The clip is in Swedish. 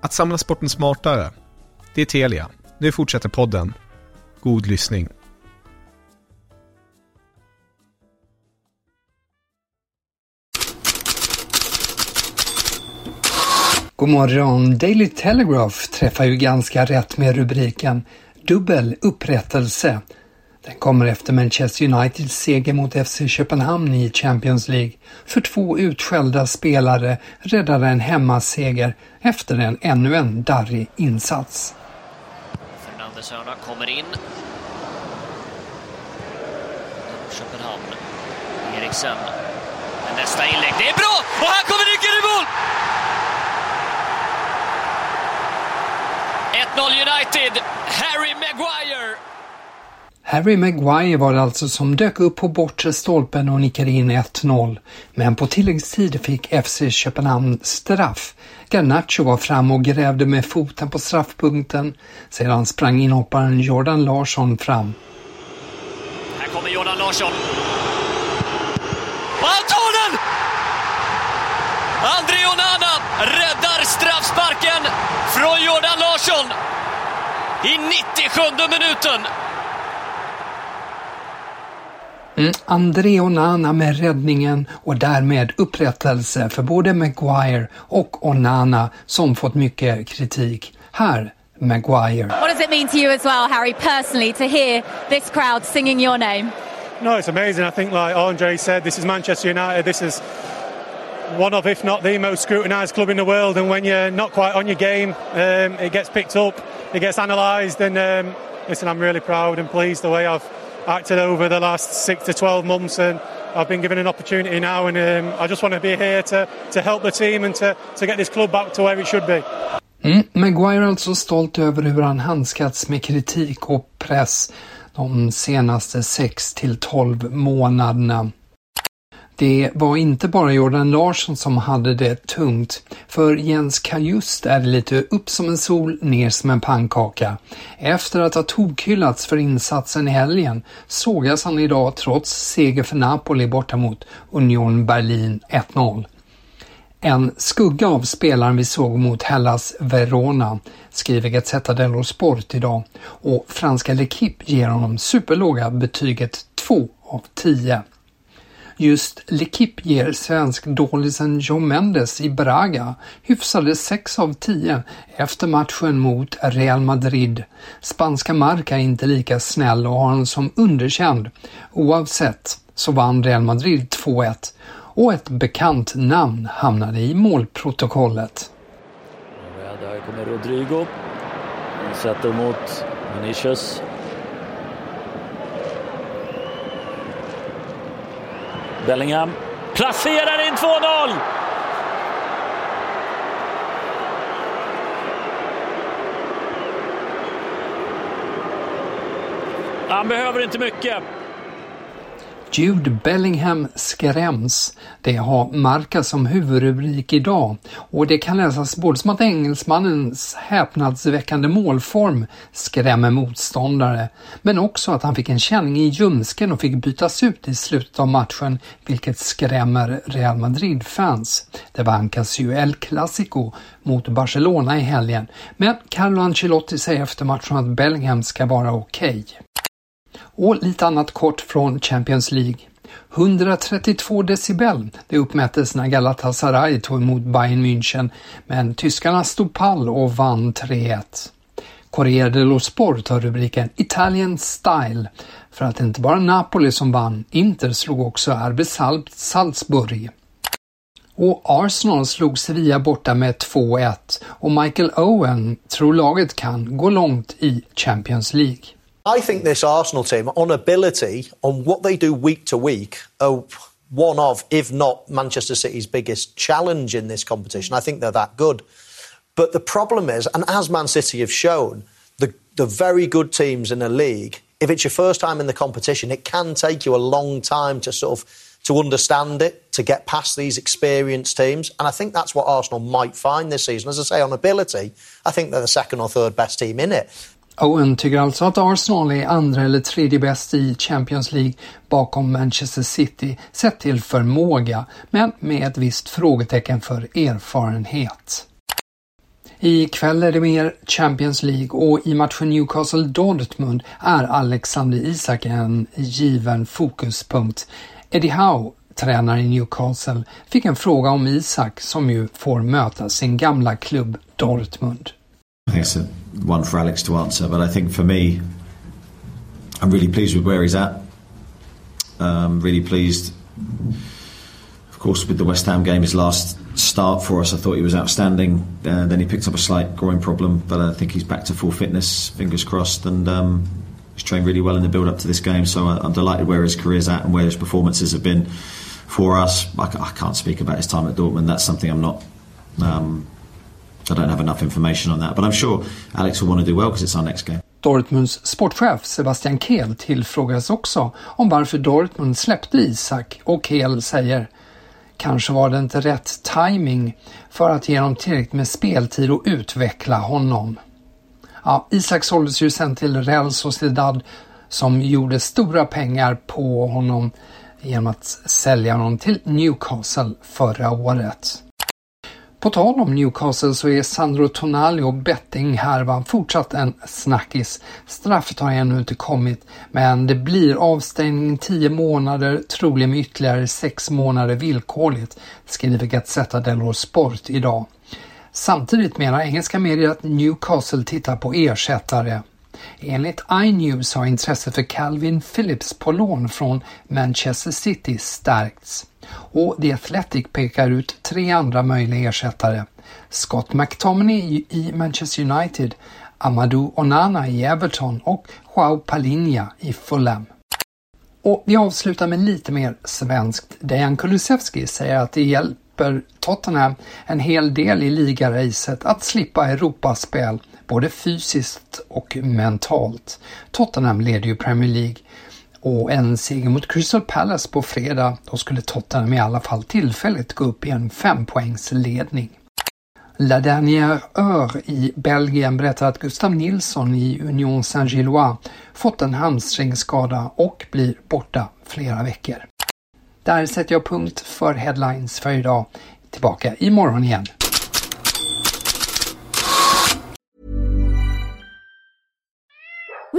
Att samla sporten smartare. Det är Telia. Nu fortsätter podden. God lyssning. God morgon! Daily Telegraph träffar ju ganska rätt med rubriken Dubbel upprättelse. Den kommer efter Manchester Uniteds seger mot FC Köpenhamn i Champions League. För två utskällda spelare räddade en hemmaseger efter en ännu en darrig insats. Fernandes hörna kommer in. Köpenhamn. Eriksen. Nästa inlägg. Det är bra! Och här kommer nyckeln i mål! 1-0 United. Harry Maguire. Harry Maguire var det alltså som dök upp på bortre stolpen och nickade in 1-0. Men på tilläggstid fick FC Köpenhamn straff. Garnacho var fram och grävde med foten på straffpunkten. Sedan sprang inhopparen Jordan Larsson fram. Här kommer Jordan Larsson. Och han tar den! André Onana räddar straffsparken från Jordan Larsson i 97 minuten. Mm, André Onana med räddningen och därmed upprättelse för både Maguire och Onana som fått mycket kritik. Här Maguire. What does it mean to you as well, Harry, personally, to hear this crowd singing your name? No, it's amazing. I think, like Andre said, this is Manchester United. This is one of, if not the most scrutinised club in the world. And when you're not quite on your game, um, it gets picked up, it gets analysed. And um, listen, I'm really proud and pleased the way I've acted over the last six to 12 months. And I've been given an opportunity now. And um, I just want to be here to, to help the team and to, to get this club back to where it should be. Mm, Maguire är alltså stolt över hur han handskats med kritik och press de senaste 6 till 12 månaderna. Det var inte bara Jordan Larsson som hade det tungt. För Jens Kajust är det lite upp som en sol, ner som en pannkaka. Efter att ha tokhyllats för insatsen i helgen sågas han idag trots seger för Napoli borta mot Union Berlin 1-0. En skugga av spelaren vi såg mot Hellas Verona, skriver Gazzetta dello Sport idag och franska L'Equipe ger honom superlåga betyget 2 av 10. Just L'Equipe ger svensk-dålisen Joe Mendes i Braga hyfsade 6 av 10 efter matchen mot Real Madrid. Spanska Marca är inte lika snäll och har honom som underkänd. Oavsett så vann Real Madrid 2-1 och ett bekant namn hamnade i målprotokollet. Där kommer Rodrigo. Sätter mot Vinicius. Bellingham placerar in 2-0! Han behöver inte mycket. Jude Bellingham skräms. Det har Marca som huvudrubrik idag och det kan läsas både som att engelsmannens häpnadsväckande målform skrämmer motståndare, men också att han fick en känning i ljumsken och fick bytas ut i slutet av matchen, vilket skrämmer Real Madrid-fans. Det vankas ju El Clasico mot Barcelona i helgen, men Carlo Ancelotti säger efter matchen att Bellingham ska vara okej. Okay. Och lite annat kort från Champions League. 132 decibel, det uppmättes när Galatasaray tog emot Bayern München, men tyskarna stod pall och vann 3-1. Corriere dello Sport har rubriken Italian Style, för att det inte bara Napoli som vann, Inter slog också RB Salzburg. Och Arsenal slog Sevilla borta med 2-1 och Michael Owen tror laget kan gå långt i Champions League. I think this Arsenal team, on ability, on what they do week to week, are one of, if not Manchester City's biggest challenge in this competition. I think they're that good. But the problem is, and as Man City have shown, the, the very good teams in a league, if it's your first time in the competition, it can take you a long time to sort of to understand it, to get past these experienced teams. And I think that's what Arsenal might find this season. As I say, on ability, I think they're the second or third best team in it. Owen tycker alltså att Arsenal är andra eller tredje bäst i Champions League bakom Manchester City sett till förmåga, men med ett visst frågetecken för erfarenhet. I kväll är det mer Champions League och i matchen Newcastle-Dortmund är Alexander Isak en given fokuspunkt. Eddie Howe tränare i Newcastle, fick en fråga om Isak som ju får möta sin gamla klubb Dortmund. I think it's a one for Alex to answer, but I think for me, I'm really pleased with where he's at. Um, really pleased, of course, with the West Ham game, his last start for us. I thought he was outstanding. Uh, then he picked up a slight groin problem, but I think he's back to full fitness. Fingers crossed, and um, he's trained really well in the build up to this game. So I, am delighted where his career's at and where his performances have been for us. I, I, can't speak about his time at Dortmund. That's something I'm not. Um, I don't have enough information on that, but I'm sure Alex will want to do well because it's our next game. Dortmunds sportchef Sebastian Kehl tillfrågades också om varför Dortmund släppte Isak och Kehl säger Kanske var det inte rätt timing för att ge honom tillräckligt med speltid och utveckla honom. Ja, Isak såldes ju sen till Real Sociedad som gjorde stora pengar på honom genom att sälja honom till Newcastle förra året. På tal om Newcastle så är Sandro Tonali och bettinghärvan fortsatt en snackis. Straffet har ännu inte kommit, men det blir avstängning 10 månader, troligen med ytterligare 6 månader villkorligt, skriver Gazzetta dello Sport idag. Samtidigt menar engelska medier att Newcastle tittar på ersättare. Enligt iNews har intresset för Calvin Phillips på lån från Manchester City stärkts och The Athletic pekar ut tre andra möjliga ersättare. Scott McTominay i Manchester United, Amadou Onana i Everton och Joao Palinha i Fulham. Och vi avslutar med lite mer svenskt. Dejan Kulusevski säger att det hjälper Tottenham en hel del i ligaracet att slippa Europaspel, både fysiskt och mentalt. Tottenham leder ju Premier League och en seger mot Crystal Palace på fredag, då skulle Tottenham i alla fall tillfälligt gå upp i en fempoängsledning. La Dernière Heure i Belgien berättar att Gustav Nilsson i Union Saint-Gillois fått en hamstringsskada och blir borta flera veckor. Där sätter jag punkt för headlines för idag. Tillbaka imorgon igen.